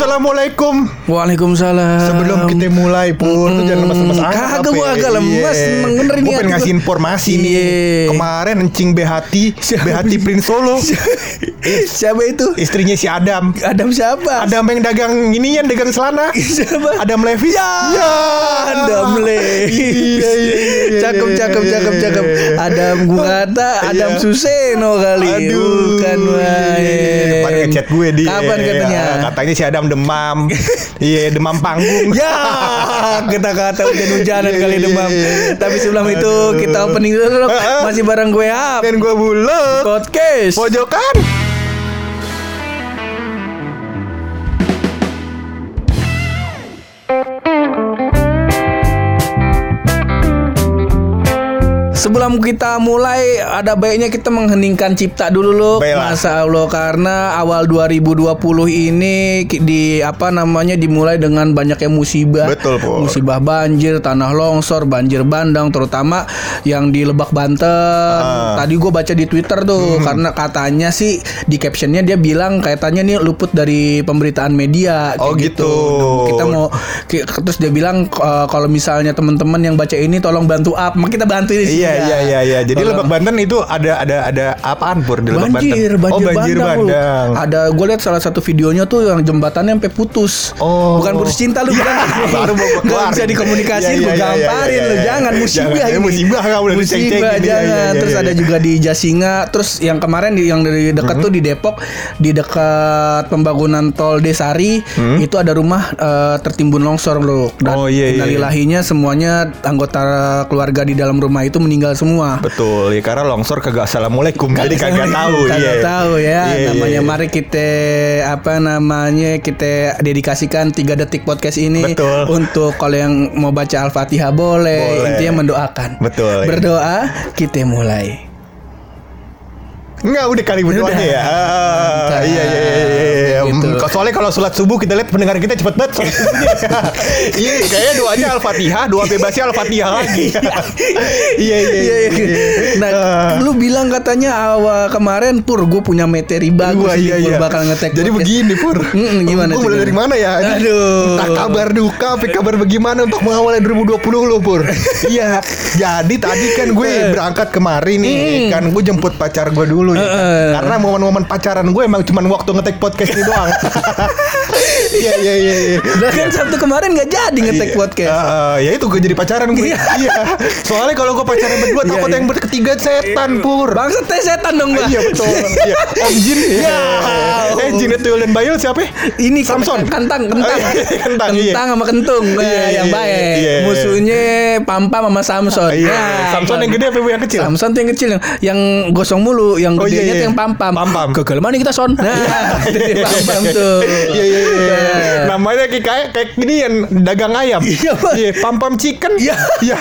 Assalamualaikum. Waalaikumsalam. Sebelum kita mulai pur, lu jangan lemas-lemas amat. Kagak, gua ya? agak lemas, Iya. emang bener Gua nih pengen ngasih gua. informasi nih. Iya. Kemarin encing Behati, Behati Prince Solo. Siapa itu? Istrinya si Adam. Adam siapa? Adam yang dagang ini yang dagang celana. Siapa? Adam Levis. Ya, Adam Le. Iya, Cakep, cakep, cakep, cakep. Adam gua kata Adam Iya. Suseno kali. Aduh, Bukan main. Depan ngechat gue dia. Kapan katanya? Ya, katanya si Adam demam. Iya, demam panggung. Ya, kita kata hujan-hujanan Iya, kali iya, demam. iya, iya. Tapi sebelum itu kita opening dulu. Heeh. Masih bareng gue up. Dan gue bulat. Podcast. Pojokan. Sebelum kita mulai ada baiknya kita mengheningkan cipta dulu loh. Baiklah. Masa Allah karena awal 2020 ini di apa namanya dimulai dengan banyaknya musibah. Betul, Po. Musibah banjir, tanah longsor, banjir bandang terutama yang di Lebak Banten. Ah. Tadi gue baca di Twitter tuh karena katanya sih di captionnya dia bilang kaitannya nih luput dari pemberitaan media kayak Oh, gitu. Kita mau terus dia bilang eh, kalau misalnya teman-teman yang baca ini tolong bantu up, maka kita bantu ini. Iya iya iya iya. Jadi Tolong. Lebak Banten itu ada ada ada apaan pur di Lebak banjir, Banten? banjir, oh banjir bandang. Ada gue lihat salah satu videonya tuh yang jembatannya sampai putus. Oh. Bukan putus cinta lu bilang. Baru mau keluar. bisa dikomunikasiin, Iya, gue iya, iya, gamparin iya, lu. iya. Jangan musibah ini. musibah nggak boleh Musibah. Iya, jangan. iya, iya, Terus iya. ada juga di Jasinga. Terus yang kemarin yang dari dekat tuh di Depok, di dekat pembangunan tol Desari itu ada rumah eh, tertimbun longsor loh. Dan Oh, iya, iya, iya. innalillahinya semuanya anggota keluarga di dalam rumah itu meninggal semua. Betul, ya karena longsor kagak assalamualaikum, jadi kagak tahu. Kagak iya. tahu ya. Iya, iya, namanya iya. mari kita apa namanya kita dedikasikan tiga detik podcast ini Betul. untuk kalau yang mau baca Al-Fatihah boleh. Boleh. Intinya mendoakan. Betul, iya. Berdoa kita mulai. Enggak udah kali Udah. ya. Ah, Mantap. iya iya iya. iya. Gitu. Hmm, Soalnya kalau sholat subuh kita lihat pendengar kita cepet banget. Iya, kayaknya doanya Al-Fatihah, doa bebasnya Al-Fatihah lagi. Iya iya Iya, iya. Nah, lu bilang katanya awal kemarin pur gue punya materi bagus Wah, nih, iya, iya. bakal ngetek Jadi podcast. begini Pur Mm-mm, gimana Gue mulai dari mana ya Aduh. Entah kabar duka Tapi kabar bagaimana Untuk mengawali 2020 lo Pur Iya Jadi tadi kan gue berangkat kemari nih Kan gue jemput pacar gue dulu ya kan. Eh. Karena momen-momen pacaran gue Emang cuma waktu ngetek podcast ini doang Iya iya iya iya. Udah kan Sabtu kemarin nggak jadi ngetek Iya. podcast. Ah, ya itu gue jadi pacaran gue. Iya. Iya. Soalnya kalau gue pacaran berdua Iya, takut iya. yang berketiga setan pur. Bangsa teh setan dong gua. Iya betul. Iya. Om Jin. Ya. Eh Jin Tuyul dan Bayul siapa? Ini Samson. kentang, kentang, Oh, iya, kentang, iya. kentang sama kentung, Iya, iya, yang iya, baik. iya. Musuhnya Pampam sama Samson. Iya. Nah, Samson yang gede apa yang kecil? Samson yang kecil yang, yang gosong mulu, yang Oh, iya, gedenya iya. tuh yang Pampam. Pampam. Gagal mana kita son? Nah, itu Pampam tuh. Iya iya iya. Namanya kayak kayak gini yang dagang ayam. Iya. Iya, pam-pam chicken. Iya. Iya.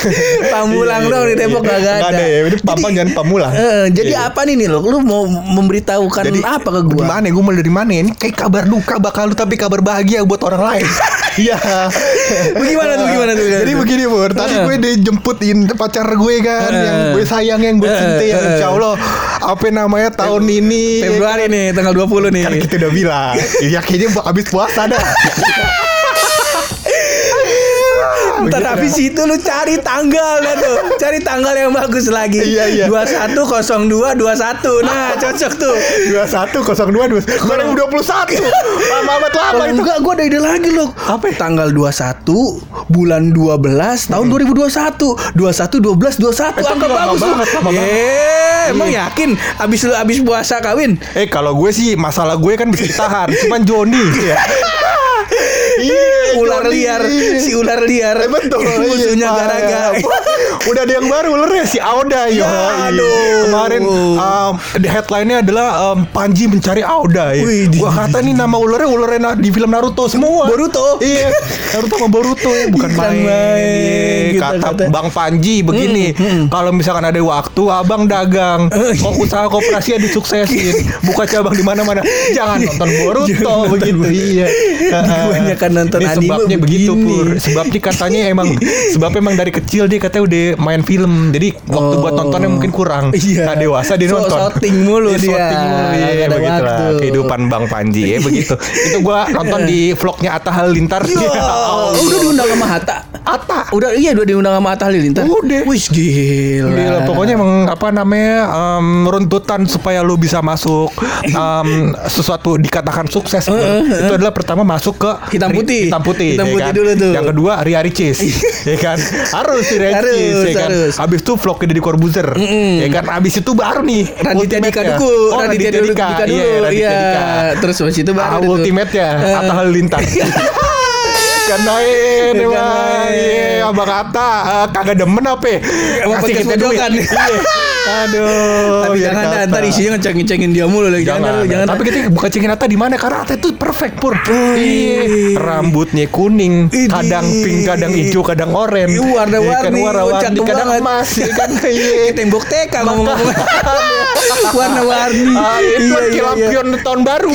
Pamulang Iya, dong di Depok iya. kagak ada. Nggak ada ya. Ini pampang jangan pamulang. Eh, jadi apa nih nih lo? Lu mau memberitahukan apa ke gua? Gimana gue mulai dari mana ya? Ini kayak kabar duka bakal lu tapi kabar bahagia buat orang lain. Iya. Bagaimana tuh, gimana tuh? Jadi begini Pur, tadi Heeh. gue dijemputin pacar gue kan yang gue sayang yang gue cinta yang insya Allah apa namanya tahun ini Februari nih, tanggal 20 nih. kan kita udah bilang ya kayaknya habis puasa dah. Ntar habis itu lu cari tanggal dah tuh. Cari tanggal yang bagus lagi. Iya, iya. 2102 21. Nah, cocok tuh. 21 02 2021. Lama amat lama itu. enggak gua ada ide lagi loh. Apa ya? Tanggal 21 bulan 12 tahun 2021. 21 12 21 Itu angka bagus banget, lama Eh, emang yakin habis lu habis puasa kawin? Eh kalau gue sih masalah gue kan bisa ditahan, cuman Joni. Iya, ular Joni. liar, si ular liar. Eh, betul. Musuhnya Iya, garaga. Udah ada yang baru ulernya si Auda. Ya, aduh. Kemarin um, the headline-nya adalah um, Panji mencari Auda ya. Wih, di- Gua kata nih nama ulernya na- di film Naruto semua. Boruto. Iya. Naruto sama Boruto ya, bukan main. main, Iya, gitu kata kata. Bang Panji begini, kalau misalkan ada waktu abang dagang, kok usaha koperasinya disuksesin, buka cabang di mana-mana. Jangan nonton Boruto begitu. Iya. Kebanyakan nonton Ini anime sebabnya begitu pur. Sebabnya katanya emang sebabnya emang dari kecil dia katanya udah main film. Jadi waktu buat nontonnya mungkin kurang. Iya. Nah dewasa dia So- nonton. shooting mulu Iya, dia. shooting mulu. Ada begitu lah. Kehidupan Bang Panji ya begitu. Itu gua nonton di vlognya Atta Halilintar. Ya, udah diundang sama Hatta. Atta. Udah iya udah diundang sama Atta Halilintar. Udah. Wih gila. Gila, pokoknya emang apa namanya runtutan supaya lu bisa masuk em, sesuatu dikatakan sukses Bro. itu adalah pertama masuk ke Hitam putih. hitam putih, Hitam ya putih kan? dulu tuh. yang kedua Ria Ricis ya kan harus Ria Harus, Ricis ya kan harus. habis itu vlognya Deddy Corbuzier ya kan habis itu baru nih Raditya. Dika dulu, oh, Raditya dulu, Dika dulu, iya, Raditya iya. Dika. Terus habis itu baru ah, ultimate-nya Eh. Atta Halilintar Kan lain emang. Iya abang Atta eh, Kagak demen apa ya? Podcast kita duit. Iya. Aduh Tapi biar jangan kata. ntar isinya ngecengin-cengin dia mulu lagi. Jangan, Jangan, jangan. Tapi kita bukan cengin Atta di mana karena Atta itu perfect pur. Iya. Rambutnya kuning, kadang pink, kadang hijau, kadang oranye. Iya, warna-warni, Iya kan, warna-warni, kadang emas, kan. Iya. tembok TK ngomong-ngomong. Warna-warni. Itu Iya, iya, iya. lampion tahun baru.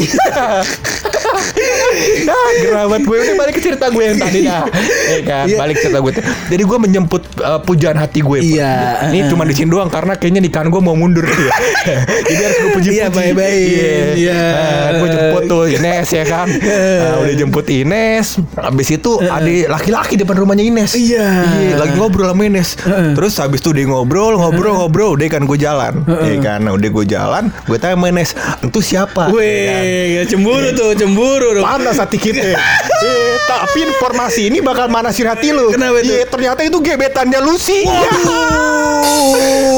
Nah, gerawat gue ini balik ke cerita gue yang tadi dah. Ya kan, Iya. balik cerita gue. Jadi gue menjemput uh, pujaan hati gue. Iya. Ini cuma di sini doang karena kayaknya nikahan gue mau mundur. Jadi harus gue puji-puji. Iya, baik-baik. Iya. Nah, gue jemput tuh Ines ya kan. Nah, udah jemput Ines. Habis itu ada laki-laki depan rumahnya Ines. Iya. lagi ngobrol sama Ines. Terus habis itu dia ngobrol, ngobrol, ngobrol. Udah kan gue jalan. Ya kan, Nah, udah gue jalan. Gue tanya sama Ines, itu siapa? Wih, cemburu tuh, cemburu dong. Panas hati kita. Eh, tapi informasi ini bakal manasin hati lu. Kenapa itu? Iya, ternyata itu gebetannya Lucy.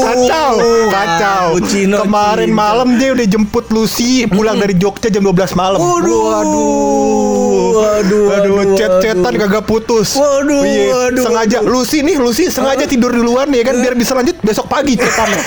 Kacau, kacau. Bucino Kemarin cinta. malam dia udah jemput Lucy pulang dari Jogja jam 12 malam. Waduh. Waduh. Waduh, Waduh, waduh, chat-chatan waduh. kagak putus. Waduh, Iya, waduh, Sengaja Lucy nih, Lucy sengaja tidur duluan ya kan biar bisa lanjut besok pagi chatannya.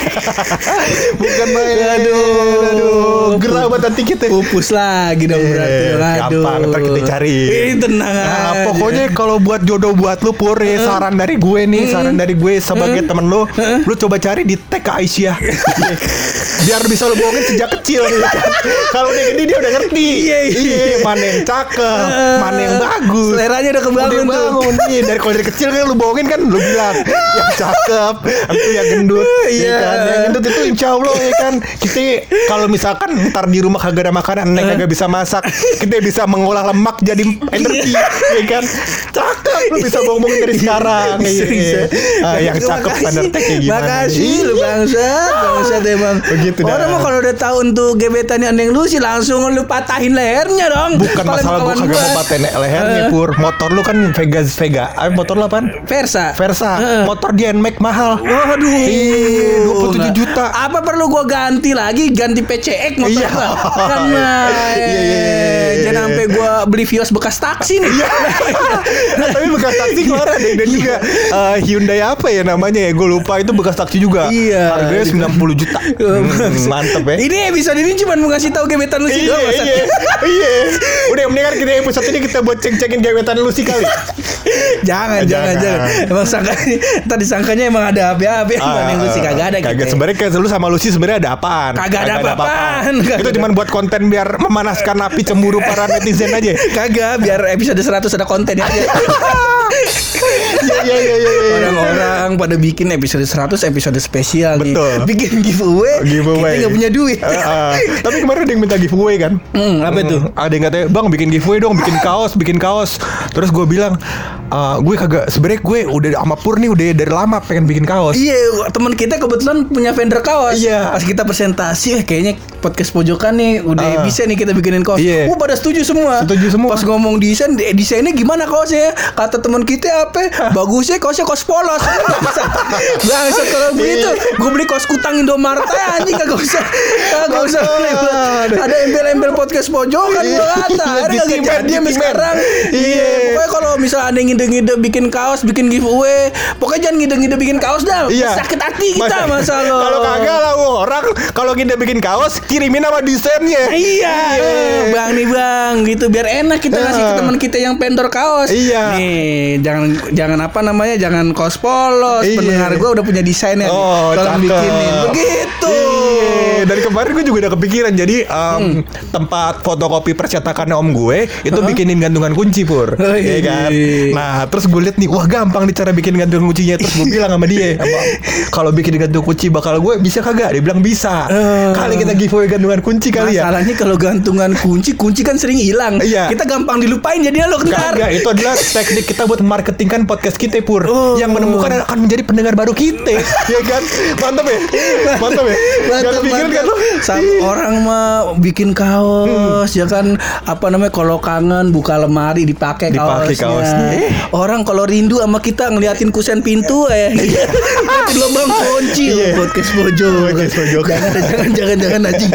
Bukan main. Aduh. Aduh, gerah banget hati kita. Pupus lagi dong berarti. Eh, Aduh. gampang, ntar kita cari. Ih, tenang Nah, aja. pokoknya kalau buat jodoh buat lu pur ya, saran dari gue nih, saran dari gue sebagai temen lu, lu coba cari di tag ke Aisyah. Biar bisa lu bohongin sejak kecil kan. Kalau udah gede dia udah ngerti. Iya, iya. mana yang cakep, mana yang bagus. Seleranya udah kebangun Udah tuh. bangun nih. Dari kalau dari kecil kan lu bohongin kan lu bilang yang cakep, itu yang gendut. Iya. ya kan? Yang gendut itu insya Allah ya kan. Kita kalau misalkan ntar di rumah kagak ada makanan, nek kagak bisa masak, kita bisa mengolah lemak jadi energi, ya kan? Cakep, lu bisa bohong dari sekarang. Iya. Bisa. Ah, yang cakep tag kayak gimana? Makasih lu bangsat, bangsat emang. Begitu dah. Orang mah kalau udah tahu untuk gebetannya Neng Lucy langsung lu patahin lehernya dong. Bukan masalah gue kagak gua. mau paten lehernya pur Motor lu kan Vega Vega Ah, Motor lu apaan? Versa. Versa Heeh. Motor dia NMAX mahal Waduh. Iya, 27 juta. Apa perlu gua ganti lagi ganti PCX motor Iya. gua? Kan nah, Iya, iya, iya, iya. Jangan sampai gua beli Vios bekas taksi nih. Nah, tapi bekas taksi keluar ada dan juga eh, Hyundai apa ya namanya ya gue lupa itu bekas taksi juga Iya. harganya 90 juta hmm, mantep ya Ini episode ini cuma mau ngasih tahu gebetan Iya, doang. Mas. iya, iya. Udah mendingan kita episode ini kita buat ceng-cengin gebetan lu sih kali. Jangan, jangan, Jangan. jangan. Emang sangka tadi sangkanya emang ada apa-apa Ah, yang Lucy kagak ada Kagak gitu. sebenarnya kayak lu sama Lucy sebenarnya ada apaan? Kagak ada apa-apaan. Itu ada. cuma buat konten biar memanaskan api cemburu para netizen aja. Kagak, biar episode 100 ada kontennya aja. Iya iya iya iya. iya. Orang-orang pada bikin episode 100 episode spesial nih. Betul. Bikin giveaway. Giveaway. Kita nggak punya duit. Ah, ah. Tapi kemarin ada yang minta giveaway kan? Hmm, apa itu? Ada yang katanya, bang bikin giveaway dong, bikin kaos, bikin kaos. Terus gue bilang, "Ah, gue kagak. Sebenarnya gue udah sama Pur nih udah dari lama pengen bikin kaos. Iya, teman kita kebetulan punya vendor kaos. Iya. Pas kita presentasi, eh, kayaknya podcast pojokan nih udah Ah. bisa nih kita bikinin kaos. Iya. Oh, pada setuju semua. Setuju semua. Pas ngomong desain, eh, desainnya gimana kaosnya? Kata teman kita apa? Bagusnya kaosnya kaos polos. Bangsa kalau begitu, Iya. gue beli kaos kutang Indomaret aja anjing kagak usah. Kagak usah. Ada embel-embel podcast pojokan Iya. gua kata. Iya, Akhirnya nge-invite dia sampai sekarang. Iya. Iya. Pokoknya kalau misalnya ada ngide-ngide bikin kaos, bikin giveaway, pokoknya jangan ngide-ngide bikin kaos dah. Iya. Sakit hati kita Masa- lo. Kalau kagak lah orang kalau kita bikin kaos kirimin sama desainnya. Iya, bang nih bang, gitu biar enak kita kasih ke teman kita yang vendor kaos. Iya. Nih, jangan jangan apa namanya, jangan kaos polos. Iya. Pendengar gue udah punya desainnya. nih. Oh, Tolong bikinin. Begitu. Iya, dari kemarin gue juga udah kepikiran jadi em, tempat fotokopi percetakannya om gue itu bikinin gantungan kunci pur, ya iya. kan? Nah terus gue liat nih, wah gampang nih cara bikin gantungan kuncinya terus gue bilang sama dia, om, kalau bikin gantungan kunci bakal gue bisa kagak? Dia bilang bisa. Eh. Kali kita giveaway gantungan kunci kali ya. Masalahnya kalau gantungan kunci, kunci kan sering hilang. Iya. Kita gampang dilupain jadi lo ntar. Kagak, itu adalah teknik kita buat marketingkan podcast kita pur Oh. Yang menemukan akan menjadi pendengar baru kita Ya kan? Mantap ya? Mantap ya? Mantap, kan mantap. lu? Sam- orang mah bikin kaos ya kan apa namanya kalau kangen buka lemari dipakai Dipakai kaosnya. kaosnya. Orang kalau rindu sama kita ngeliatin kusen pintu eh. Ngeliatin lubang kunci Iya. podcast pojok. Podcast pojok. Jangan jangan jangan jangan anjing.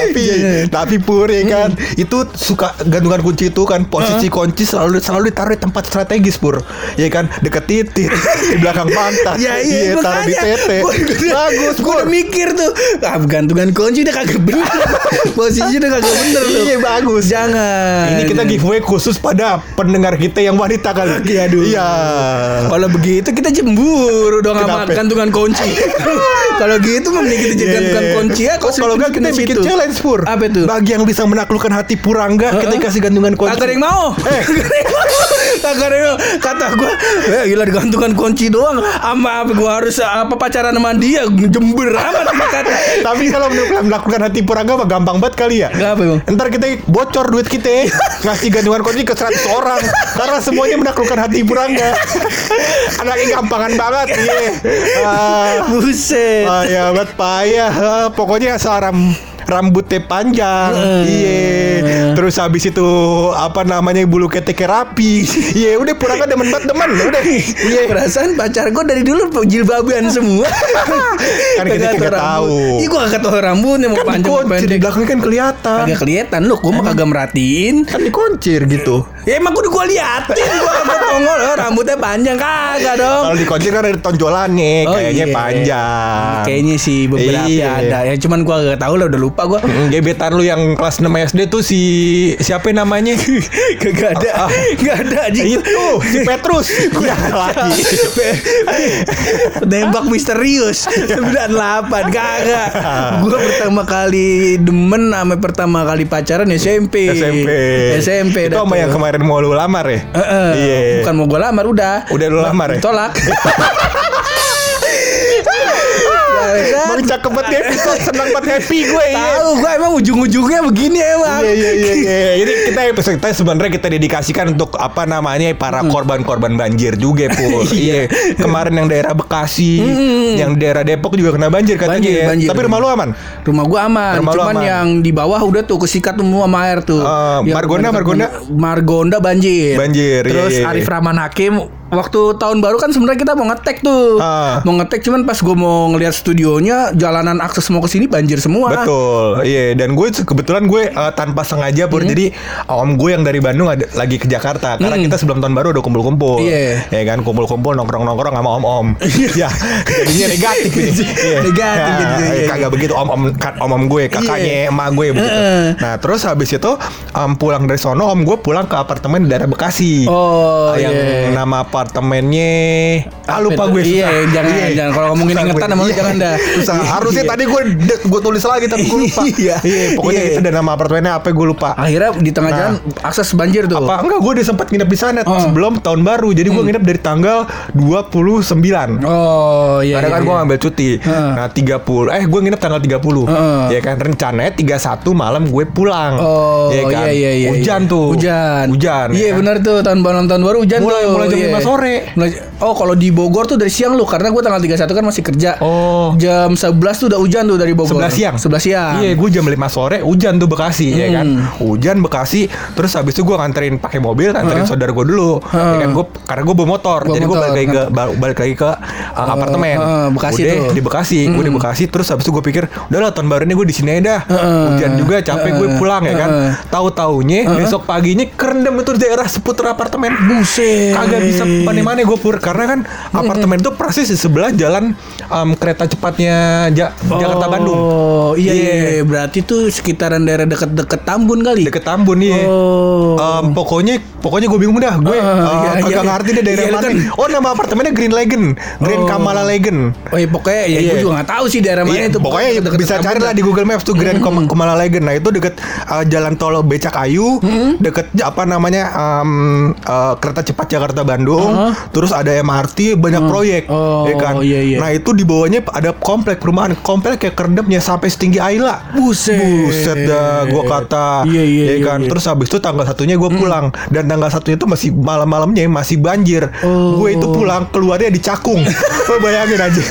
tapi tapi pur ya kan. Itu suka gantungan kunci itu kan. Posisi kunci selalu selalu ditaruh di tempat strategis pur. Ya kan. Deket titik di belakang pantat Ya iya, taruh di tete Gua- bagus udah mikir tuh ah, Gantungan kunci udah kagak bener. Posisi udah kagak bener tuh. Iya, bagus. Jangan ini kita giveaway khusus pada pendengar kita yang wanita kali Iya, aduh. iya Kalau begitu kita cemburu dong sama gantungan kunci. Kalau gitu mending kita jadi Iya, gantungan iya, iya. kunci ya. Kalau enggak kita bikin challenge pur Apa itu? bagi yang bisa menaklukkan hati purangga kita kasih gantungan kunci Kagak yang mau. Eh. Kagak yang mau. Kata gue, ya gila digantungan kunci doang. Ama apa gue harus apa pacaran sama dia jember amat kata. Tapi kalau melakukan hati purangga mah gampang banget kali ya. Gak apa bang? Ntar kita bocor duit kita ngasih gantungan kunci ke 100 orang karena semuanya menaklukkan hati purangga. Anaknya gampangan banget iya. Ah, Buset. ah, ya buat payah. Ah, pokoknya ram rambutnya panjang, iya. Terus habis itu apa namanya bulu keteknya rapi, iya. Udah purangga demen banget demen, udah, iya. Perasaan pacar gue dari dulu jilbaban semua. Kan kita kagak tahu. Iya gue kagak tahu rambutnya mau Kan panjang mau dikuncir di pendek. belakang kan kelihatan, Kagak kelihatan lu, gue mah kagak merhatiin. kan dikuncir gitu. Ya emang gue gue liatin Gue kagak tongol oh, Rambutnya panjang Kagak dong Kalau dikuncir kan ada tonjolannya, Oh, kayaknya iya. panjang. Kayaknya sih beberapa Iya. ada Ya cuman gue gak tahu lah udah lupa gue Mm, Gebetan lu yang kelas 6 SD tuh si siapa namanya? Gak ada Ah. Gak ada aja Itu si Petrus. Ya lagi. Nembak misterius 98 Kagak Gue pertama kali Demen sama pertama kali pacaran SMP SMP. SMP Itu sama yang kemarin mau lu lamar ya? Heeh. Iya. Bukan mau gue lamar udah Udah lu lamar ya? Ditolak Bang cakep banget ya. Itu senang banget happy gue. iya. Tahu gue emang ujung-ujungnya begini emang. Iya iya iya iya. Jadi kita episode kita sebenarnya kita dedikasikan untuk apa namanya para korban-korban banjir juga, Pur. iya. Kemarin yang daerah Bekasi, yang daerah Depok juga kena banjir katanya Banjir, ya. banjir. Tapi rumah lu aman? Rumah gua aman, Rumah cuman aman. yang di bawah udah tuh kesikat semua sama air tuh. Yang Margonda, Margonda? Margonda banjir. Banjir, iya, Terus iya, iya. Arif Rahman Hakim waktu tahun baru kan sebenarnya kita mau ngetek tuh. Ah. Mau ngetek cuman pas gua mau ngeliat studionya jalanan akses mau ke sini banjir semua. Betul, iya. Dan gue kebetulan gue eh, tanpa sengaja pur. Hmm. Jadi om gue yang dari Bandung ada, lagi ke Jakarta. Karena kita sebelum tahun baru udah kumpul-kumpul. Iya. Ya kan, kumpul-kumpul nongkrong-nongkrong sama om-om. Iya. Jadinya negatif ini. Iya. Negatif Ya, jadinya, iya. Kagak begitu om-om kan om-om gue, kakaknya emak gue begitu. Heeh. Nah, terus habis itu em, pulang dari sono om gue pulang ke apartemen di daerah Bekasi. Oh, yang iya. nama apartemennya ah lupa gue? Iya, susah. jangan- jangan. Kalau ngomongin Susah ingetan gue. sama lu Iya. jangan dah. susah Iya. harusnya tadi gue gue tulis lagi tapi gue lupa Iya. pokoknya Iya. itu ada nama apartemennya apa gue lupa Akhirnya di tengah Nah. jalan akses banjir tuh. apa enggak gue udah sempat nginep di sana Oh. sebelum tahun baru jadi gue nginep dari tanggal 29 Oh, iya. karena iya, kan gue iya. ngambil cuti Heeh. Nah 30 Eh gue nginep tanggal 30 Heeh. Ya kan rencananya 31 malam gue pulang Oh Ya kan? iya iya iya. Hujan iya. tuh Hujan. Hujan ya Iya kan? benar tuh tahun baru tahun baru hujan Mulai- tuh. mulai jam iya. 5 sore. Mulai- oh kalau di Bogor tuh dari siang lu karena gue tanggal 31 kan masih kerja. Oh. Jam 11 tuh udah hujan tuh dari Bogor. 11 siang 11 siang. Iya gue jam 5 sore Hujan tuh Bekasi ya kan Hmm. Hujan Bekasi Terus habis itu gue nganterin pakai mobil Nganterin Heeh. saudara gue dulu Heeh. ya kan gue Karena gue bawa motor Bawa Jadi gue balik lagi ke ba- Balik lagi ke uh, apartemen heeh, Bekasi Udah tuh. di Bekasi Gue di Bekasi Terus habis itu gue pikir Udahlah tahun baru ini gue di sini aja dah Heeh. Hujan juga capek gue Heeh. pulang ya kan Heeh. Tahu-taunya besok paginya kerendam itu daerah seputar apartemen Buset. Kagak bisa Depan di mana gue pur karena kan apartemen itu persis di sebelah jalan em, kereta cepatnya Ja- Jakarta Bandung. Oh iya iya, Iya. iya. berarti tuh sekitaran daerah deket-deket Tambun kali. Deket Tambun nih. Oh. Em, pokoknya pokoknya gue bingung dah gue Ah, eh, iya, kagak iya. ngerti deh daerah Iya, mana. kan. Oh nama apartemennya Green Legend, Green Oh. Kamala Legend. Oh iya pokoknya ya Iya. gue juga gak tahu sih daerah mana Iya, itu. pokoknya deket-deket bisa Tambun cari lah di Google Maps tuh Grand Kom- Kamala Legend. Nah itu deket uh, jalan tol Becak Ayu, deket apa namanya um, uh, kereta cepat Jakarta Bandung. Uh-huh. Terus ada MRT, banyak proyek, Oh, ya kan. iya, iya. Nah itu di bawahnya ada komplek perumahan, komplek kayak keredapnya sampai setinggi Ayla. Buset. Buset dah, gua kata, Iya, iya, ya iya, kan. iya. Terus habis itu tanggal satunya gue pulang dan tanggal satunya itu masih malam-malamnya masih banjir. Oh. Gue itu pulang keluarnya di Cakung. Lo bayangin aja.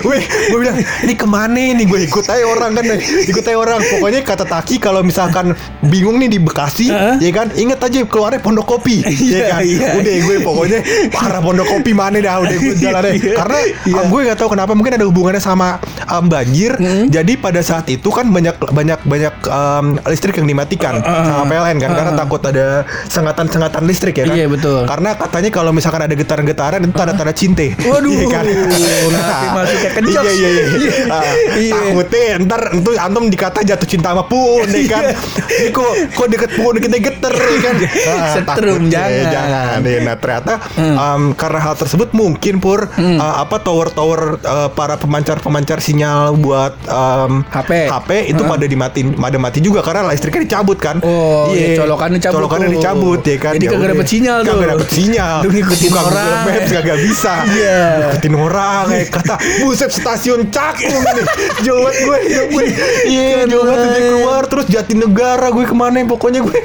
Weh, gue bilang ini ke mana nih? Gue ikut aja orang kan, ikut aja orang. Pokoknya kata Taki kalau misalkan bingung nih di Bekasi, Heeh. ya kan, inget aja keluarnya Pondok Kopi, Iya, ya kan. iya. Udah gue pokoknya arah Pondok Kopi mana dah, udah gue jalannya. Iya, Karena iya. ah, gue nggak tahu kenapa mungkin ada hubungannya sama um, banjir. Jadi pada saat itu kan banyak banyak banyak um, listrik yang dimatikan sama PLN kan, karena takut ada sengatan-sengatan listrik ya kan. Iya, betul. Karena katanya kalau misalkan ada getaran-getaran itu tanda-tanda cinte. Waduh, Iya kan? nanti masuknya ke jokes. Iya iya iya. Ah, Iya. Takutnya ntar itu antum dikata jatuh cinta sama pun ya kan. Ini kok kok deket pun kita geter ya kan. Ah, Setrum, jangan. Jangan. Nah ternyata um, karena hal tersebut mungkin pur uh, apa tower-tower uh, para pemancar-pemancar sinyal buat um, HP. HP itu pada dimatiin, pada mati juga karena listriknya dicabut kan. Oh, iya, colokannya cabut Colokannya tuh. dicabut ya kan. Jadi Ya kagak dapet sinyal tuh. Kagak dapet sinyal. Lu ngikutin Buka Google orang. Maps kagak bisa. Iya. Ngikutin orang kayak kata buset stasiun Cakung ini. Jauh gue, jauh gue. Iya, jauh banget dia keluar terus Jatinegara gue ke mana pokoknya gue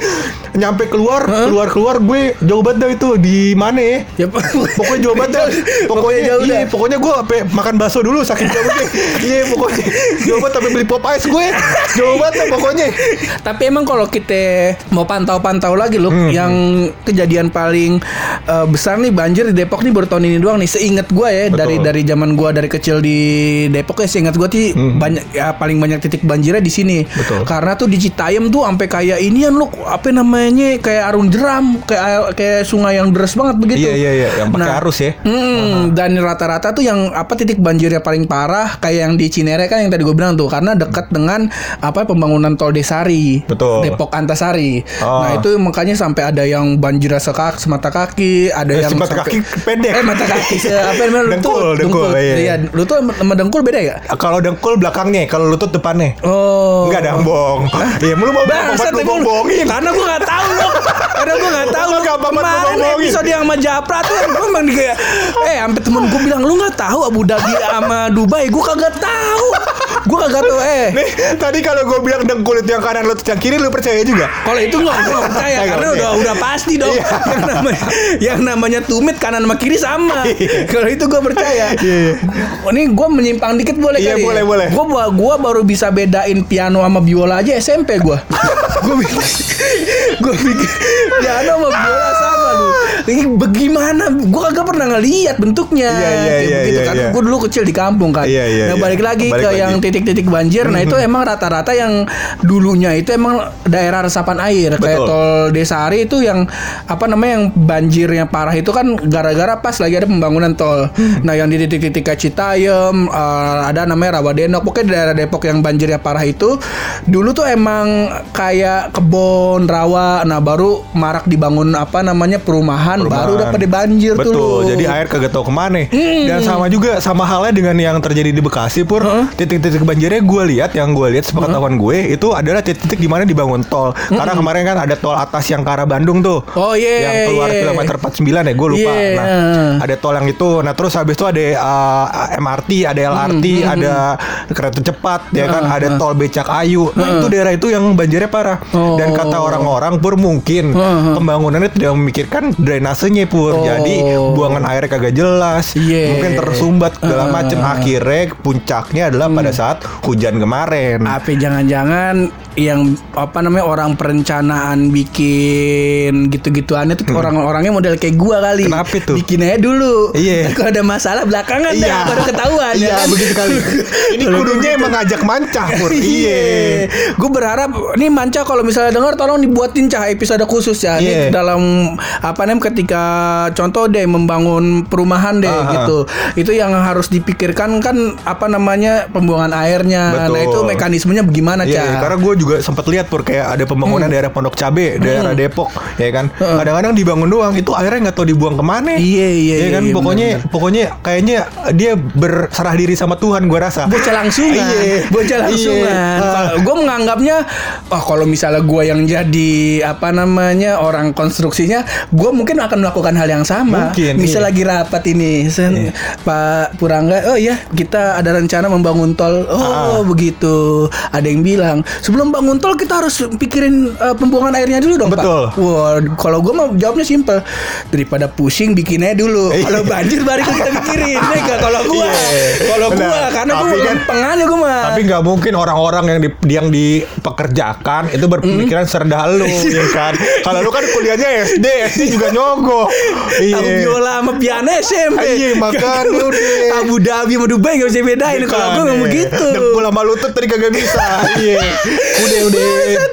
nyampe keluar, keluar keluar gue jauh banget dah itu di mana ya? Ya, Pokoknya jauh banget dah. Pokoknya jauh iya, pokoknya gue sampai makan bakso dulu saking jauhnya. Iya, pokoknya jauh banget sampai beli pop ice gue. Jauh banget dah pokoknya. Tapi emang kalau kita mau pantau-pantau lagi loh, Hmm, yang kejadian paling eh, besar nih banjir di Depok nih baru tahun ini doang nih. Seingat gua ya Betul. dari dari zaman gua dari kecil di Depok ya seingat gua sih banyak ya paling banyak titik banjirnya di sini. Hmm. Betul. Karena tuh di Citayam tuh sampai kayak inian loh apa namanya kayak arung jeram, kayak kayak sungai yang deras banget begitu. Iya iya iya, yang pakai Nah, arus ya. Hmm, dan rata-rata tuh yang apa titik banjirnya paling parah kayak yang di Cinere kan yang tadi gue bilang tuh karena dekat dengan apa pembangunan tol Desari, Betul. Depok Antasari. Oh. Nah itu makanya sampai ada yang banjir sekak semata kaki, ada Eh, yang semata sampai- kaki pendek. Eh mata kaki se apa namanya Dengkul, tuh dengkul, iya. Lu tuh sama dengkul beda ya? Kalau dengkul belakangnya, kalau lutut depannya. Oh. Enggak ada bohong. Iya, lu mau Bangsat lu bohongin. Karena gue gak tahu loh Karena gue gak tahu Lu gampang banget bohongin. episode yang sama Tuh Gue emang di kayak Eh sampai temen gue bilang Lu gak tahu Abu Dhabi sama Dubai? Gue kagak tahu. Gue kagak tahu Eh. Nih, tadi kalau gue bilang dengkul itu yang kanan, lutut yang kiri, lu percaya juga? kalau itu nggak gue nggak percaya karena udah udah pasti dong. Iya. yang namanya yang namanya tumit kanan sama kiri sama. Kalau itu gue percaya. Oh, ini gue menyimpang dikit boleh Iya, kali. boleh, boleh. gue gua baru bisa bedain piano sama biola aja SMP gue gue pikir gue pikir piano sama biola sama lu ini bagaimana? Gue kagak pernah ngeliat bentuknya. Iya, iya, Kayak iya, begitu iya, kan. iya. gue dulu kecil di kampung kan. Iya, iya, nah iya. balik lagi Balik ke lagi. yang titik-titik banjir. Nah itu emang rata-rata yang dulunya itu emang daerah resapan air. Kayak Betul. tol Desari itu yang apa namanya yang banjirnya parah itu kan gara-gara pas lagi ada pembangunan tol. Nah yang di titik-titik kayak Citayam eh, ada namanya Rawadenok pokoknya daerah Depok yang banjirnya parah itu dulu tuh emang kayak kebon rawa. Nah baru marak dibangun apa namanya perumahan, baru udah pada banjir Betul. tuh lu. Jadi air kagak tahu ke mana. Dan sama juga sama halnya dengan yang terjadi di Bekasi pur. Titik-titik banjirnya gue lihat yang gue lihat sepengetahuan gue itu adalah titik-titik di mana dibangun tol. Karena kemarin kan ada tol atas yang ke arah Bandung tuh. Oh, iya, Yang keluar iya. kilometer 49 ya gue lupa. Iya. Nah, ada tol yang itu. Nah, terus habis itu ada uh, MRT, ada LRT, ada kereta cepat ya kan, ada tol becak ayu. Nah, itu daerah itu yang banjirnya parah. Dan kata Oh. orang-orang pur mungkin pembangunannya tidak memikirkan drainasenya pur. Oh. Jadi buangan airnya kagak jelas. Iya. Mungkin tersumbat segala macem Akhirnya puncaknya adalah pada Hmm. saat hujan kemarin. Apa jangan-jangan yang apa namanya orang perencanaan bikin gitu-gituannya tuh orang-orangnya model kayak gua kali. Hmm. Kenapa tuh? Bikin aja dulu. Iya. Ntar Kalau ada masalah belakangan dah baru ketahuan Iya, ya kan? begitu kali. Ini kudunya gitu. emang ngajak mancah pur. Iya. Gue berharap nih Manca kalau misalnya dengar tolong dibuatin cah episode khusus ya. Iya. Ini dalam apa namanya ketika contoh deh membangun perumahan deh Aha. gitu. Itu yang harus dipikirkan kan apa namanya pembuangan airnya. Nah, Betul. itu mekanismenya bagaimana, Iya, Cak? iya, karena gue juga sempat lihat pur kayak ada pembangunan daerah Pondok Cabe, daerah Depok, ya kan. Kadang-kadang dibangun doang, itu airnya nggak tahu dibuang ke mana. Iya, iya, Ya kan, iya, pokoknya, benar-benar. pokoknya kayaknya dia berserah diri sama Tuhan, gue rasa. bocah langsungan, Iya. bocah langsungan. Iya. gue menganggapnya, oh kalau misalnya gue yang jadi apa namanya orang konstruksinya, gue mungkin akan melakukan hal yang sama. Mungkin, Misal iya. lagi rapat ini, sen, Pak Purangga, oh ya kita ada rencana membangun tol. Oh Ah. begitu. Ada yang bilang sebelum bangun tol kita harus pikirin uh, pembuangan airnya dulu dong Betul. Pak. Wah, kalau gue mah jawabnya simpel. Daripada pusing bikinnya dulu. Iya. Kalau banjir baru kita pikirin. Ya? Kalau gue, Iya. kalau gue karena gue kan- aja gue mah. Tapi nggak mungkin orang-orang yang di, yang dipekerjakan itu berpikiran serendah lu, ya kan? Kalau lu kan kuliahnya SD, SD juga nyogok. Tahu biola sama piano SMP. Iya, makanya udah. Abu Dhabi sama Dubai gak bisa bedain kalau gue nggak begitu. Dengkul sama lutut tadi kagak bisa. Iya. Udah udah.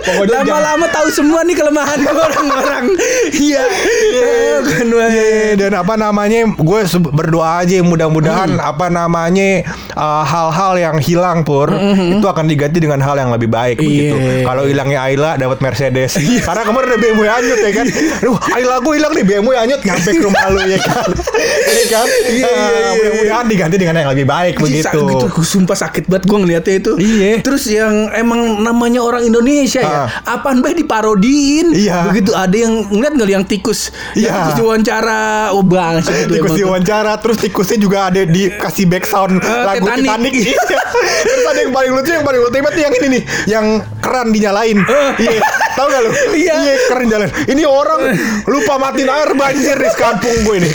Pokoknya Lama-lama tahu semua nih kelemahan orang-orang. Iya. Wah. Iya, dan apa namanya gue berdoa aja mudah-mudahan Hmm. apa namanya uh, hal-hal yang hilang pur itu akan diganti dengan hal yang lebih baik begitu. Hmm, Iya. Kalau hilangnya Ayla dapat Mercedes. Karena kemarin ada BMW anyut ya kan. Aduh, Ayla gue hilang nih BMW anyut nyampe ke rumah lu ya kan. Iya kan? Iya, iya, Uh, iya, mudah-mudahan diganti dengan yang lebih baik begitu. Sa- gitu, gua sumpah sakit banget gue ngeliatnya itu. Iya. Terus yang emang namanya orang Indonesia ya, Ah. apaan baik diparodiin. Iya. Begitu ada yang ngeliat nggak yang tikus, yang Iya. tikus diwawancara, oh bang, tikus diwawancara terus tikusnya juga ada dikasih back sound Eh, lagu Titanic. Titanic, Iya. terus ada yang paling lucu yang paling ultimate yang ini nih yang keran dinyalain iya tahu gak lu Iya. keran dinyalain ini orang lupa matiin air banjir di kampung gue ini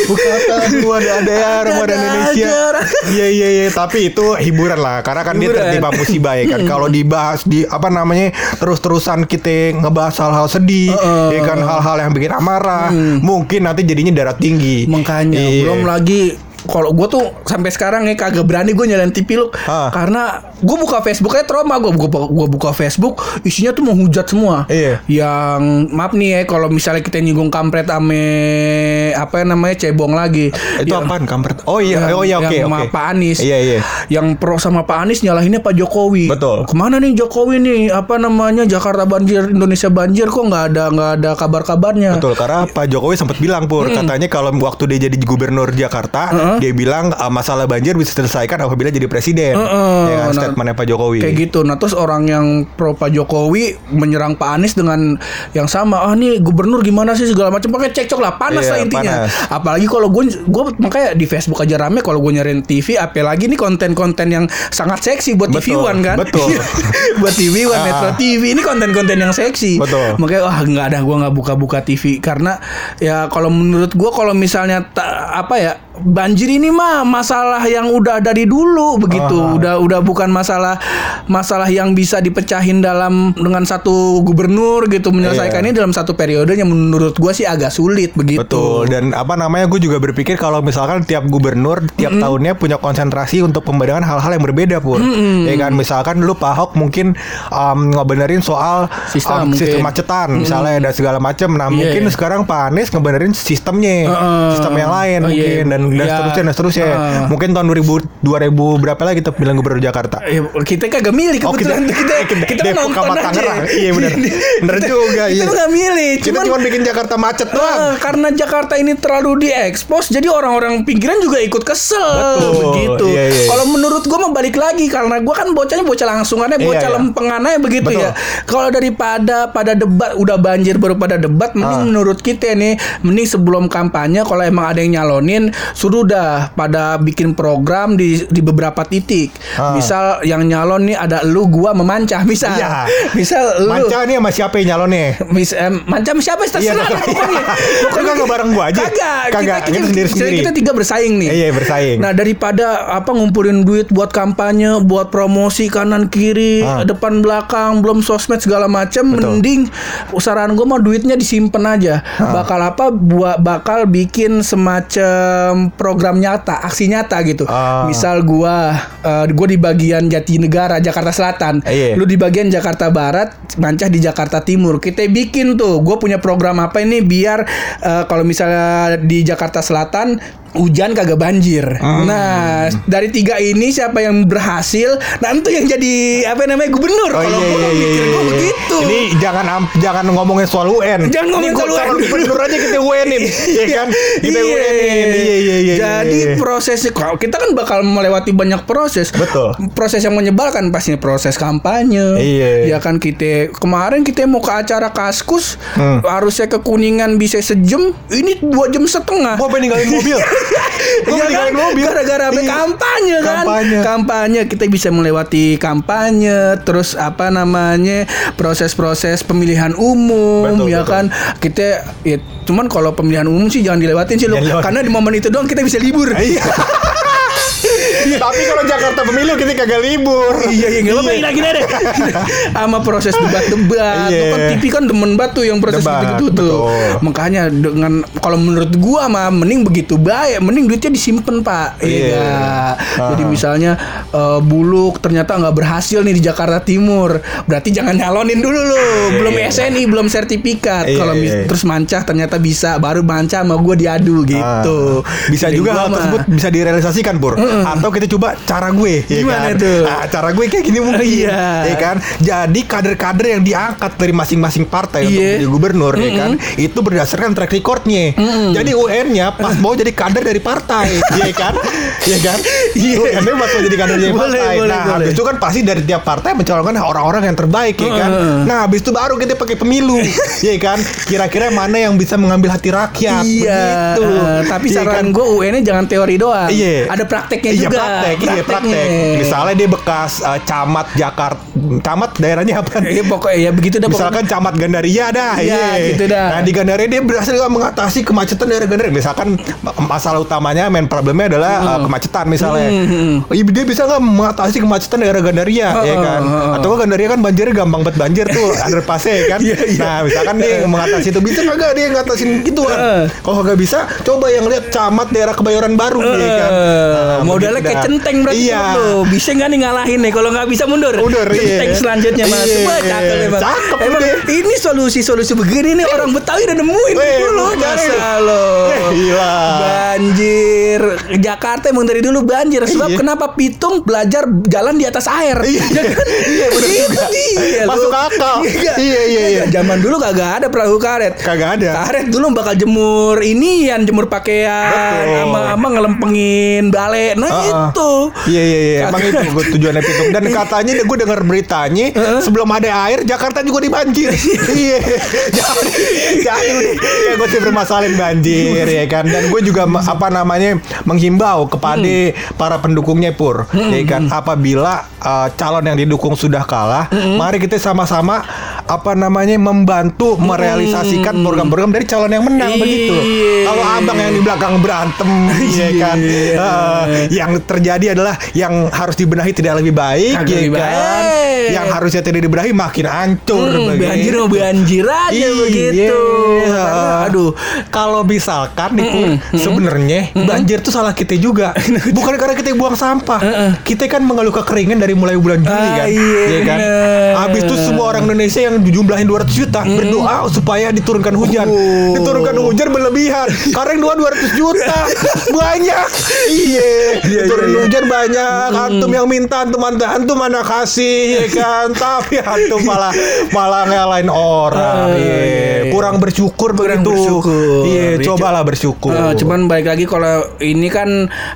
Bukata gua ada ada Ada ada Indonesia. Iya iya iya tapi itu hiburan lah karena kan dia Hiburan. tertimpa musibah ya kan. Kalau dibahas di apa namanya terus-terusan kita ngebahas hal-hal sedih, Heeh. ya kan hal-hal yang bikin amarah, mungkin nanti jadinya darah tinggi. Makanya Iya. belum lagi kalau gue tuh sampai sekarang ya kagak berani gue nyalain TV lu karena gue buka Facebook aja trauma gue buka gua buka Facebook isinya tuh menghujat semua Iya. yang maaf nih ya kalau misalnya kita nyinggung kampret ame apa namanya cebong lagi Itu Yang- apaan kampret? Oh iya, yang- oh iya oke yang oke. sama Pak Anies Iya iya. yang pro sama Pak Anies nyalahinnya Pak Jokowi Betul. ke mana nih Jokowi nih apa namanya Jakarta banjir Indonesia banjir kok nggak ada nggak ada kabar-kabarnya Betul karena Pak Jokowi sempat bilang pur katanya kalau waktu dia jadi gubernur Jakarta dia bilang ah, masalah banjir bisa diselesaikan apabila jadi presiden. Heeh. Ya kan Nah, statementnya Pak Jokowi. Kayak gitu. Nah, terus orang yang pro Pak Jokowi menyerang Pak Anies dengan yang sama. Ah, nih gubernur gimana sih segala macam. Pakai cekcok lah, panas Iya, lah intinya. panas. Apalagi kalau gue gue makanya di Facebook aja rame kalau gue nyariin TV, apalagi nih konten-konten yang sangat seksi buat TV Betul, One kan. betul. buat TV One, Ah. Metro TV ini konten-konten yang seksi. Betul. Makanya wah nggak ada gue nggak buka-buka TV karena ya kalau menurut gue kalau misalnya ta- apa ya banjir ini mah masalah yang udah dari dulu begitu Ah. udah udah bukan masalah masalah yang bisa dipecahin dalam dengan satu gubernur gitu menyelesaikan Iya. ini dalam satu periode yang menurut gua sih agak sulit begitu Betul dan apa namanya gue juga berpikir kalau misalkan tiap gubernur tiap tahunnya punya konsentrasi untuk pembenahan hal-hal yang berbeda pur ya kan misalkan lu Pak Ahok mungkin um, ngebenerin soal Sistem um, sistem macetan misalnya dan segala macam nah Iya, mungkin iya. sekarang Pak Anies ngebenerin sistemnya Heeh. sistem yang lain Oh, iya. mungkin dan, dan Iya. seterusnya dan seterusnya Heeh. mungkin tahun 2000 2000 berapa lagi kita bilang gubernur Jakarta Ya, kita kagak milih Oh, kita- kebetulan kita kita, kita- Depok nonton sama aja. Tangerang. Iya. Bener Kita- juga, Kita iya. mah nggak milih, kita cuma bikin Jakarta macet doang Ah, karena Jakarta ini terlalu diekspos, jadi orang-orang pinggiran juga ikut kesel Betul. begitu. Iya, iya. Kalau menurut gua mah balik lagi karena gua kan bocahnya bocah langsungannya, Iya, bocah iya. lempengannya begitu Betul. ya. Kalau daripada pada debat udah banjir baru pada debat, mending Ah. menurut kita nih, mending sebelum kampanye kalau emang ada yang nyalonin, suruh dah pada bikin program di di beberapa titik. Ah. Misal yang nyalon nih ada lu gua memancah misal. Iya. Misal lu Manca nih sama siapa yang nyalonnya Mis, em, macam siapa Iya, terserah pokoknya. Lu kagak bareng gua aja? Kagak. Kagak, Kita, kita sendiri-sendiri. Kita tiga bersaing nih. Iya, bersaing. Nah daripada apa ngumpulin duit buat kampanye, buat promosi kanan kiri, Ah. depan belakang, belum sosmed segala macam, mending saran gue mah duitnya disimpan aja. Ah. Bakal apa? Buat bakal bikin semacam program nyata, aksi nyata gitu. Ah. Misal gua eh, gua di bagian Jatinegara, Jakarta Selatan. Iya. Lu di bagian Jakarta Barat, Mancah di Jakarta Timur. Kita bikin tuh, gua punya program apa ini biar eh, kalau misalnya di Jakarta Selatan hujan kagak banjir. Hmm. Nah, dari tiga ini siapa yang berhasil, nah itu yang jadi apa namanya gubernur. Oh kalau iya gua iya mikir iya. gua iya. begitu. Ini jangan jangan ngomongin soal UN. Jangan ngomongin soal UN. gubernur aja kita UN-in, ya kan? Kita Iya. UN-in. Iya iya iya. Jadi iya, iya. prosesnya kalau kita kan bakal melewati banyak proses. Betul. Proses yang menyebalkan pastinya proses kampanye. Iya. Ya kan kita kemarin kita mau ke acara Kaskus Hmm. harusnya ke Kuningan bisa sejam, ini dua jam setengah. Pengen ninggalin mobil. Iya pengen kan? mobil. Gara-gara? Iya. kampanye kan? Kampanye. Kampanye kita bisa melewati kampanye, terus apa namanya proses-proses pemilihan umum, Betul, ya betul. kan? Kita ya cuman kalau pemilihan umum sih jangan dilewatin sih lo, karena di momen itu doang kita bisa libur. Iya. Tapi kalau Jakarta pemilu kita kagak libur. Iya iya nggak apa-apa gini deh. Sama proses debat-debat. Iya. Kan TV kan demen tuh yang proses Debat, gitu tuh. Makanya dengan kalau menurut gua mah mending begitu baik, mending duitnya disimpan Pak. Iya. Iya. nggak? Jadi misalnya eh, Buluk ternyata nggak berhasil nih di Jakarta Timur, berarti jangan nyalonin dulu lo. Belum Iya. SNI, belum sertifikat. Iya, Kalau iya. terus mancah ternyata bisa, baru mancah sama gua diadu gitu. Ah. Bisa juga hal tersebut bisa direalisasikan Pur Atau kita coba cara gue ya Gimana kan? tuh? Nah, Cara gue kayak gini mungkin Iya. ya kan Jadi kader-kader yang diangkat dari masing-masing partai Untuk Iya. menjadi gubernur ya kan Itu berdasarkan track recordnya Jadi UN-nya pas mau jadi kader dari partai ya kan Ya kan Iya. UN-nya pas mau jadi kader dari Boleh, partai boleh, Nah boleh. habis itu kan pasti dari tiap partai mencalonkan orang-orang yang terbaik ya kan Heeh. Nah habis itu baru kita pakai pemilu ya kan Kira-kira mana yang bisa mengambil hati rakyat Iya, Begitu. eh, tapi Iya saran kan? gue UN-nya jangan teori doang. Iya. Ada prakteknya iya, juga. Praktek, iya praktek. Misalnya dia bekas eh, camat Jakarta, camat daerahnya apa? Iya pokoknya ya begitu dah. Misalkan camat Gandaria dah, Iya, gitu dah. Nah di Gandaria dia berhasil mengatasi kemacetan daerah Gandaria. Misalkan ma- masalah utamanya main problemnya adalah Hmm. eh, kemacetan misalnya. Oh, iya, dia bisa nggak mengatasi kemacetan daerah Gandaria, ya Heeh, kan? heeh. Atau nggak Gandaria kan banjirnya gampang banget banjir tuh, underpassnya ya kan? Iya, iya. Nah misalkan dia mengatasi itu bisa nggak dia ngatasin gitu kan? Heeh. Kalau nggak bisa, coba yang lihat camat daerah Kebayoran Baru, ya kan? Nah, modalnya begitu kayak centeng berarti Iya. lo. Bisa nggak nih ngalahin nih? Kalau nggak bisa mundur. Mundur, iya. Centeng selanjutnya mas. Iya. Wah cakep emang. Cakep emang deh. ini solusi-solusi begini nih orang Betawi udah nemuin Weh, dulu masa lo. Eh, gila. Banjir. Jakarta emang dari dulu banjir. Sebab Iya. kenapa Pitung belajar jalan di atas air? Iya. Ya kan? Iya, juga. dia, Masuk lo. akal. Iya, Iya, iya, iya. Zaman dulu kagak ada perahu karet. Kagak ada. Karet dulu bakal jemur ini yang jemur pakaian sama sama ngelempengin bale. Nah Heeh. Itu. Iya iya iya. Emang itu gue tujuannya Pitung dan katanya gue dengar beritanya sebelum ada air Jakarta juga dibanjir. Iya. Jangan udah kayak gue sih bermasalahin banjir ya kan. Dan gue juga apa namanya menghimbau kepada para pendukungnya pur ya kan apabila uh, calon yang didukung sudah kalah, mari kita sama-sama apa namanya membantu merealisasikan program-program dari calon yang menang Iya. begitu. Kalau abang yang di belakang berantem ya kan. Iya. Uh, yang terjadi adalah yang harus dibenahi tidak lebih baik Kagak ya lebih kan. baik. Yang harusnya tidak dibenahi makin hancur Hmm, banjir mau banjir aja Iya. begitu. Karena, aduh, kalau misalkan nih Pur, sebenarnya banjir tuh salah kita juga. Bukan karena kita buang sampah. Kita kan mengeluh kekeringan dari mulai bulan Juli Ah, kan. iya, Iya kan? Habis itu semua orang Indonesia yang dijumlahin 200 juta berdoa supaya diturunkan hujan. Oh. Diturunkan hujan berlebihan. Karena yang doa 200 juta. banyak. Iya. Iya, Turun iya, iya. hujan banyak. Antum yang minta antum antum, antum mana kasih ya kan. Tapi antum malah malah ngalahin orang. Ah, Iya. iya, iya. Kurang bersyukur Kurang begitu. bersyukur. Iya, Iya, cobalah bersyukur. Eh, cuman baik lagi kalau ini kan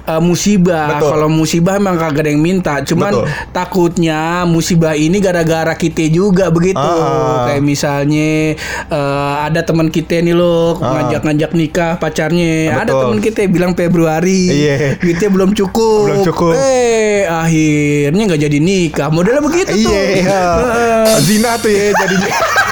eh, musibah. Kalau musibah emang kagak ada yang minta. Cuman Betul. takutnya musibah ini gara-gara kita juga begitu. Ah. Kayak misalnya eh, ada teman kita nih loh ngajak-ngajak nikah pacarnya. Ada Betul. teman kita bilang Februari. Iya. Duitnya belum cukup. Belum cukup. Eh akhirnya nggak jadi nikah. Modelnya begitu tuh. Iya, iya. Heeh. Zina tuh ya jadinya.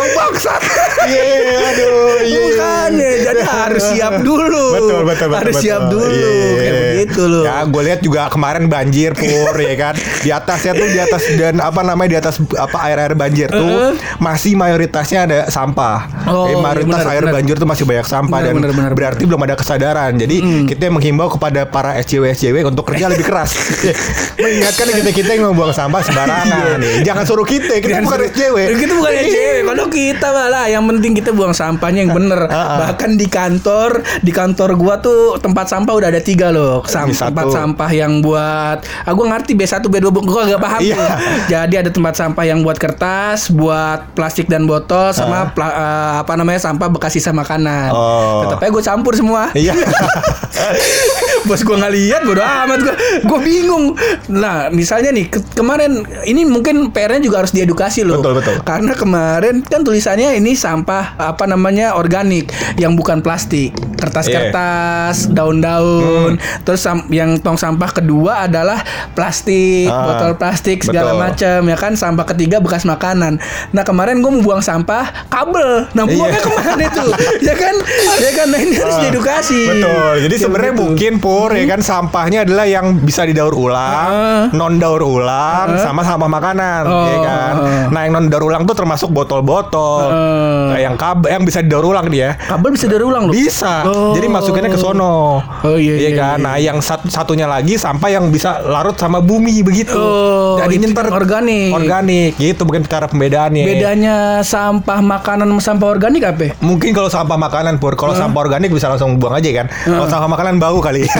Bang bangsat. Iya, aduh. Iya. iya. Bukan ya, jadi harus siap dulu. Betul, betul, betul. Harus betul. siap dulu. Iya. Kayak begitu loh. Ya, gue lihat juga kemarin banjir pur ya kan. Di atasnya tuh di atas dan apa namanya di atas apa air-air banjir tuh masih mayoritasnya ada sampah. Oh, Eh, iya, mayoritas air banjir tuh masih banyak sampah dan benar, benar, berarti belum ada kesadaran. Jadi kita menghimbau kepada para SJW SJW untuk kerja lebih keras. Mengingatkan kita kita yang membuang sampah sembarangan nih. Jangan suruh kita, kita bukan SJW. Kita bukan SJW. Kalau kita malah yang penting kita buang sampahnya yang bener. Ah, ah. Bahkan di kantor, di kantor gua tuh tempat sampah udah ada tiga loh. Sam- tempat sampah yang buat, ah gua ngerti B1 B2 gua agak paham Iya. tuh. Jadi ada tempat sampah yang buat kertas, buat plastik dan botol, sama pla- eh, apa namanya sampah bekas sisa makanan. Oh. Tetap aja gue campur semua. Iya. Bos gua nggak lihat bodo amat gua. Gua bingung. Nah, misalnya nih ke- kemarin ini mungkin PR-nya juga harus diedukasi loh. Betul, betul. Karena kemarin kan tulisannya ini sampah apa namanya organik yang bukan plastik. Kertas-kertas, Hmm. daun-daun. Terus sam- yang tong sampah kedua adalah plastik, Ah, botol plastik segala macam ya kan. Sampah ketiga bekas makanan. Nah, kemarin gua mau buang sampah kabel. Nah, buangnya Iya. ke mana itu? ya kan? Ya kan nah, ini harus Ah, diedukasi. Betul. Jadi sebenarnya begitu. mungkin pur ya kan sampahnya adalah yang bisa didaur ulang, Ah. non daur ulang, sama sampah makanan, Oh. ya kan. Nah yang non daur ulang tuh termasuk botol-botol, Ah. Kayak yang kabel yang bisa didaur ulang dia. Kabel bisa dari ulang loh. Bisa. Oh. Jadi masukinnya ke sono. Oh, iya, iya, kan. iya. Nah, yang satu satunya lagi sampah yang bisa larut sama bumi begitu. Oh, Jadi itu ntar organik. Organik. Gitu mungkin cara pembedaannya. Bedanya sampah makanan sama sampah organik apa? Mungkin kalau sampah makanan pur, kalau sampah organik bisa langsung buang aja kan. Kalau sampah makanan bau kali.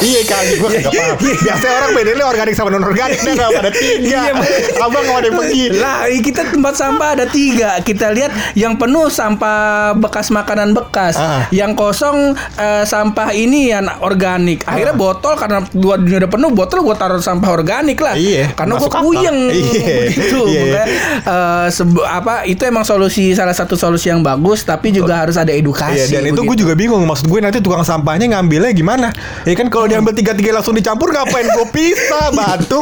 iya kali gua nggak paham. Biasanya orang bedainnya organik sama non organik dia nggak pada tiga. Iya. Abang ada yang pergi. Lah, ini kita tempat sampah ada tiga. Kita lihat yang penuh sampah bekas makanan bekas, Ah. yang kosong eh, sampah ini yang organik. Akhirnya Ah. botol karena dua dunia udah penuh, botol gua taruh sampah organik lah. Iya, karena akal. puyeng Iya, gitu. iya, iya. Eh, sebu- apa itu emang solusi salah satu solusi yang bagus, tapi juga harus ada edukasi. Iya dan itu gue juga bingung Maksud gue nanti tukang sampahnya ngambilnya gimana Ya kan kalau diambil tiga-tiga langsung dicampur Ngapain gue pisah batu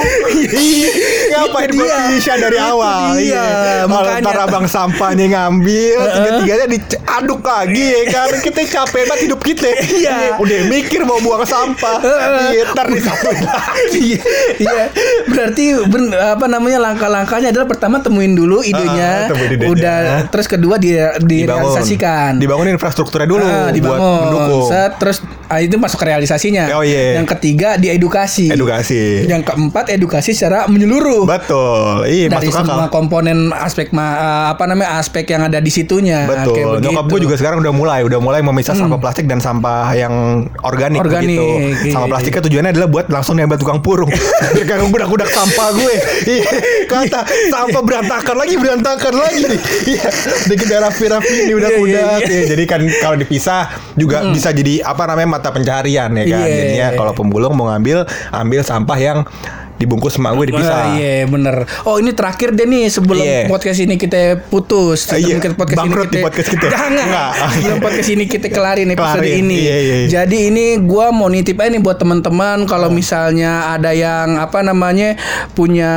Iya, Ngapain gue dia. pisah dari awal? dia. Iya. Makanya- ntar abang sampahnya ngambil Tiga-tiganya diaduk lagi ya kan? Kita capek banget hidup kita. Iya. Udah mikir mau buang sampah. Iya, Ntar disatuin lagi. Iya, iya. Berarti apa namanya langkah-langkahnya adalah pertama temuin dulu idenya, Ah, udah terus kedua di, direalisasikan. Dibangun infrastrukturnya dulu dibangun. mendukung. Set, terus ah, itu masuk ke realisasinya. Oh, iya. Yang ketiga diedukasi. Edukasi Yang keempat edukasi secara menyeluruh. Betul Iya dari masuk semua akal komponen aspek ma- ah, apa namanya aspek yang ada di situnya. Kayak Betul. Nyokap gue juga sekarang udah mulai, udah mulai memisah sampah plastik dan sampah yang organik, Organik, iya. Sampah plastiknya tujuannya adalah buat langsung nempel tukang purung. Kagak budak-budak sampah gue. Iya. Kata sampah berantakan lagi, berantakan lagi nih. Iya. Dikit udah rapi-rapi iya. Iya, Jadi kan kalau dipisah juga bisa jadi apa namanya mata pencarian ya kan. Iya. Jadinya kalau pemulung mau ngambil, ambil sampah yang dibungkus emak gue dipisah. Ah, iya bener Oh ini terakhir deh nih Sebelum Iya. podcast ini kita putus Ah, iya. Sebelum podcast Bangkrut ini di podcast kita. Jangan Enggak. Sebelum podcast ini kita kelarin episode Kelarin. ini Iya, iya, iya. Jadi ini gua mau nitip aja nih buat teman-teman Kalau misalnya ada yang Apa namanya Punya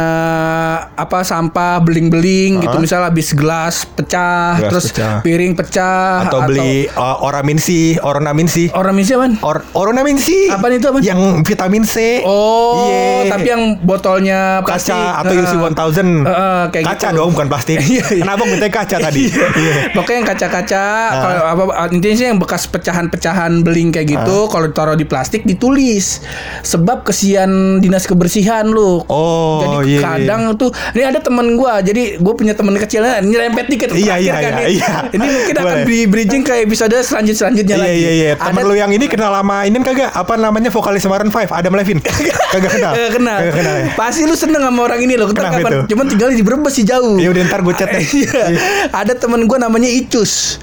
Apa sampah Beling-beling gitu Ah. Misal habis gelas pecah Gelas Terus pecah. piring pecah Atau beli uh, oraminsi, oronaminsi. Orang misi apaan? Or Oronaminsi. Apaan itu, apaan? Yang vitamin C. Oh, Iya. tapi yang botolnya plastik. kaca atau. UC 1000. Heeh, kayak kaca gitu. dong bukan plastik. Iya, iya. Kenapa minta kaca tadi? Iya. Pokoknya yang kaca-kaca, Ah. kalau apa intinya sih yang bekas pecahan-pecahan beling kayak gitu, Ah. kalau ditaruh di plastik ditulis sebab kesian dinas kebersihan lu. Oh, jadi iya, kadang tuh ini ada temen gua, jadi gue punya temen kecilnya nyerempet dikit Iya, iya, kan iya, iya. Ini mungkin akan di bridging ke episode selanjut selanjutnya Iya lagi. iya iya. Temen Ada lu yang ini kenal lama ini kagak? Apa namanya vokalis Maroon 5? Adam Levine. kagak kenal. Kagak kenal. Kenal. ya? Pasti lu seneng sama orang ini loh. Kenapa kapan? itu? Cuman tinggal di Brebes sih jauh. Ya udah ntar gue chat deh. Iya. Ada temen gue namanya Icus.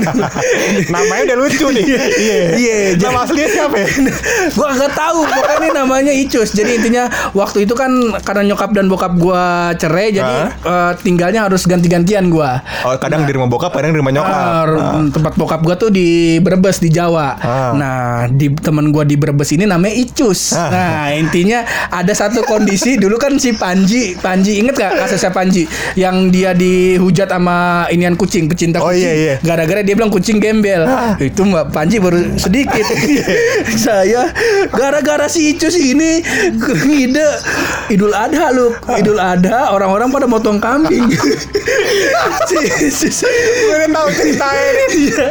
Namanya udah lucu nih. Iya. Iya, Nama aslinya siapa ya? gue agak tahu pokoknya namanya Icus. Jadi intinya waktu itu kan karena nyokap dan bokap gue cerai, jadi eh, tinggalnya harus ganti-gantian gue. Oh, kadang di rumah bokap, kadang di rumah nyokap. Ah. tempat bokap gua tuh di Brebes di Jawa. Ah. Nah, di temen gua di Brebes ini namanya Icus. Ah. Nah, intinya ada satu kondisi dulu kan si Panji, Panji inget gak kasusnya Panji yang dia dihujat sama inian kucing, pecinta Oh, kucing. iya, iya. Gara-gara dia bilang kucing gembel. Itu Mbak Panji baru sedikit. Saya gara-gara si Icus ini ngide Idul Adha lu. Idul Adha orang-orang pada motong kambing. Gue tahu ceritanya nih. Iya.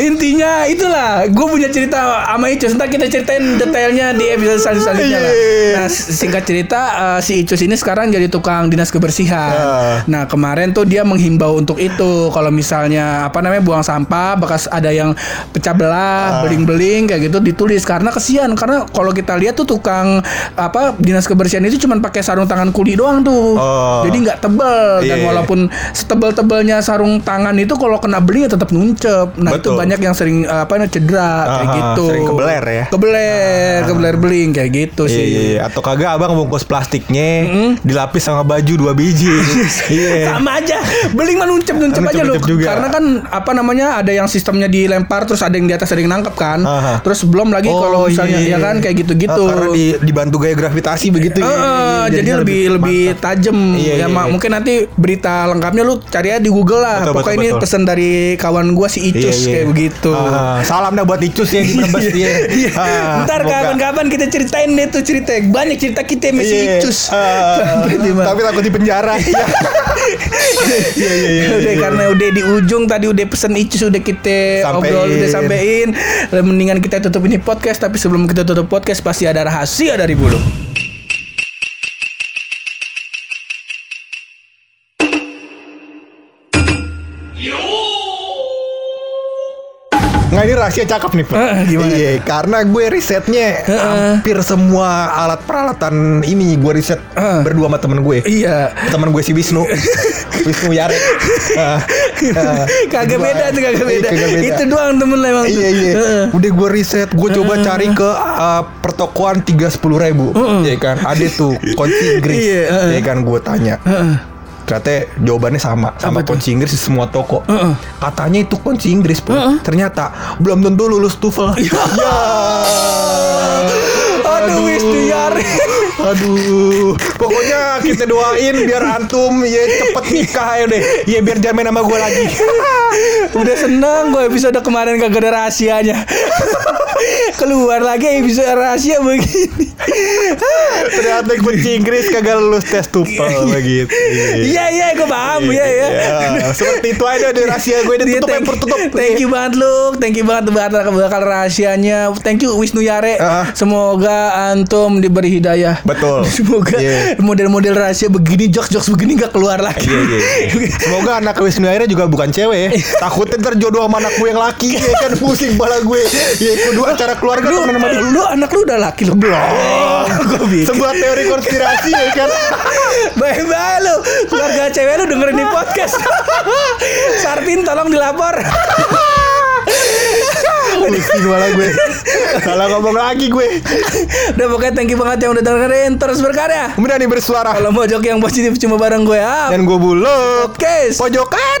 Intinya itulah Gue punya cerita sama Icus Ntar kita ceritain detailnya di episode sel- selanjutnya lah Iya. Nah singkat cerita eh, Si Icus ini sekarang jadi tukang dinas kebersihan Ah. Nah kemarin tuh dia menghimbau untuk itu Kalau misalnya Apa namanya Buang sampah Bekas ada yang pecah Ah. belah Beling-beling kayak gitu Ditulis Karena kesian Karena kalau kita lihat tuh tukang Apa Dinas kebersihan itu Cuman pakai sarung tangan kuli doang tuh Oh. Jadi nggak tebel Dan Iya, walaupun Setebel-tebelnya sarung tangan itu Kalau kena beling ya tetap nuncep Nah itu Betul. banyak yang sering eh, apa namanya cedera kayak Aha, gitu. sering kebeler ya. Kebeler, kebeler beling kayak gitu Iya, sih. iya. Atau kagak abang bungkus plastiknya dilapis sama baju dua biji. Iya. Sama aja, beling mah nuncep nuncep aja loh. Juga. Karena kan apa namanya ada yang sistemnya dilempar terus ada yang di atas ada yang nangkep kan. Aha. Terus belum lagi kalau misalnya ya kan kayak gitu-gitu. Ah, karena di, dibantu gaya gravitasi begitu Eh, ya. Iya, iya, jadi jadinya lebih lebih tajam Iya, ya iya, iya. mungkin nanti berita lengkapnya lu cari aja di Google lah. Betul, Pokoknya betul, ini betul. pesan dari kawan gua si Icus Iya, iya. kayak begitu. Ah, salam dah buat Icus ya di Brebes ya. Iya. Ntar kapan-kapan kita ceritain deh tuh cerita banyak cerita kita sama si Iya. Icus. Ah, Berarti, Bang. tapi takut di penjara. Iya. Iya, iya, iya, udah iya. karena udah di ujung tadi udah pesen Icus udah kita Sampein. obrol udah sampein. Mendingan kita tutup ini podcast tapi sebelum kita tutup podcast pasti ada rahasia dari bulu. Ini rahasia cakep nih Pak. Eh, gimana? Iya, karena gue risetnya hampir semua alat peralatan ini gue riset Eh. berdua sama temen gue. Iya. Temen gue si Wisnu, Wisnu Yare. Ah, ah. Kagak beda tuh kagak Iya, beda. kagak beda. Itu doang temen lah emang. Iya iya. Heeh. Udah gue riset, gue coba cari ke uh, pertokoan tiga sepuluh ribu, ya kan? Ada tuh kunci Inggris, Iya, heeh. ya kan? Gue tanya. Ternyata jawabannya sama sama kunci Inggris di semua toko. Katanya itu kunci Inggris pun. Ternyata belum tentu lulus TOEFL. Ya. Aduh, Wisnu Yare. Aduh, pokoknya kita doain biar antum ya cepet nikah ya deh. Ya biar jamin sama gue lagi. Udah seneng gue episode kemarin kagak ada rahasianya. Keluar lagi episode rahasia begini. Ternyata kunci Inggris kagak lulus tes TOEFL begitu. Iya iya gue paham ya ya. Ya, seperti itu aja deh rahasia gue Iya, ditutup yang tertutup. thank you banget lu Thank you banget bakal, bakal rahasianya Thank you Wisnu Yare. Semoga antum diberi hidayah Betul. Semoga Iya. model-model rahasia begini Jokes-jokes begini gak keluar lagi Iya, iya, iya. Semoga anak Wisnu Aire juga bukan cewek ya. Takutnya ntar jodoh sama anak gue yang laki ya kan pusing bala gue. Ya kedua acara keluarga Lu, temen sama dia. lu anak lu udah laki lu Belum bikin Sebuah teori konspirasi ya kan. Baik-baik lu Keluarga cewek lu dengerin di podcast Sarpin tolong dilapor Pusing bala gue. Salah ngomong lagi gue. Udah pokoknya thank you banget yang udah dengerin Terus berkarya Kemudian nih bersuara. Kalau mau jok yang positif cuma bareng gue ya Dan gue buluk. Oke Pojokan.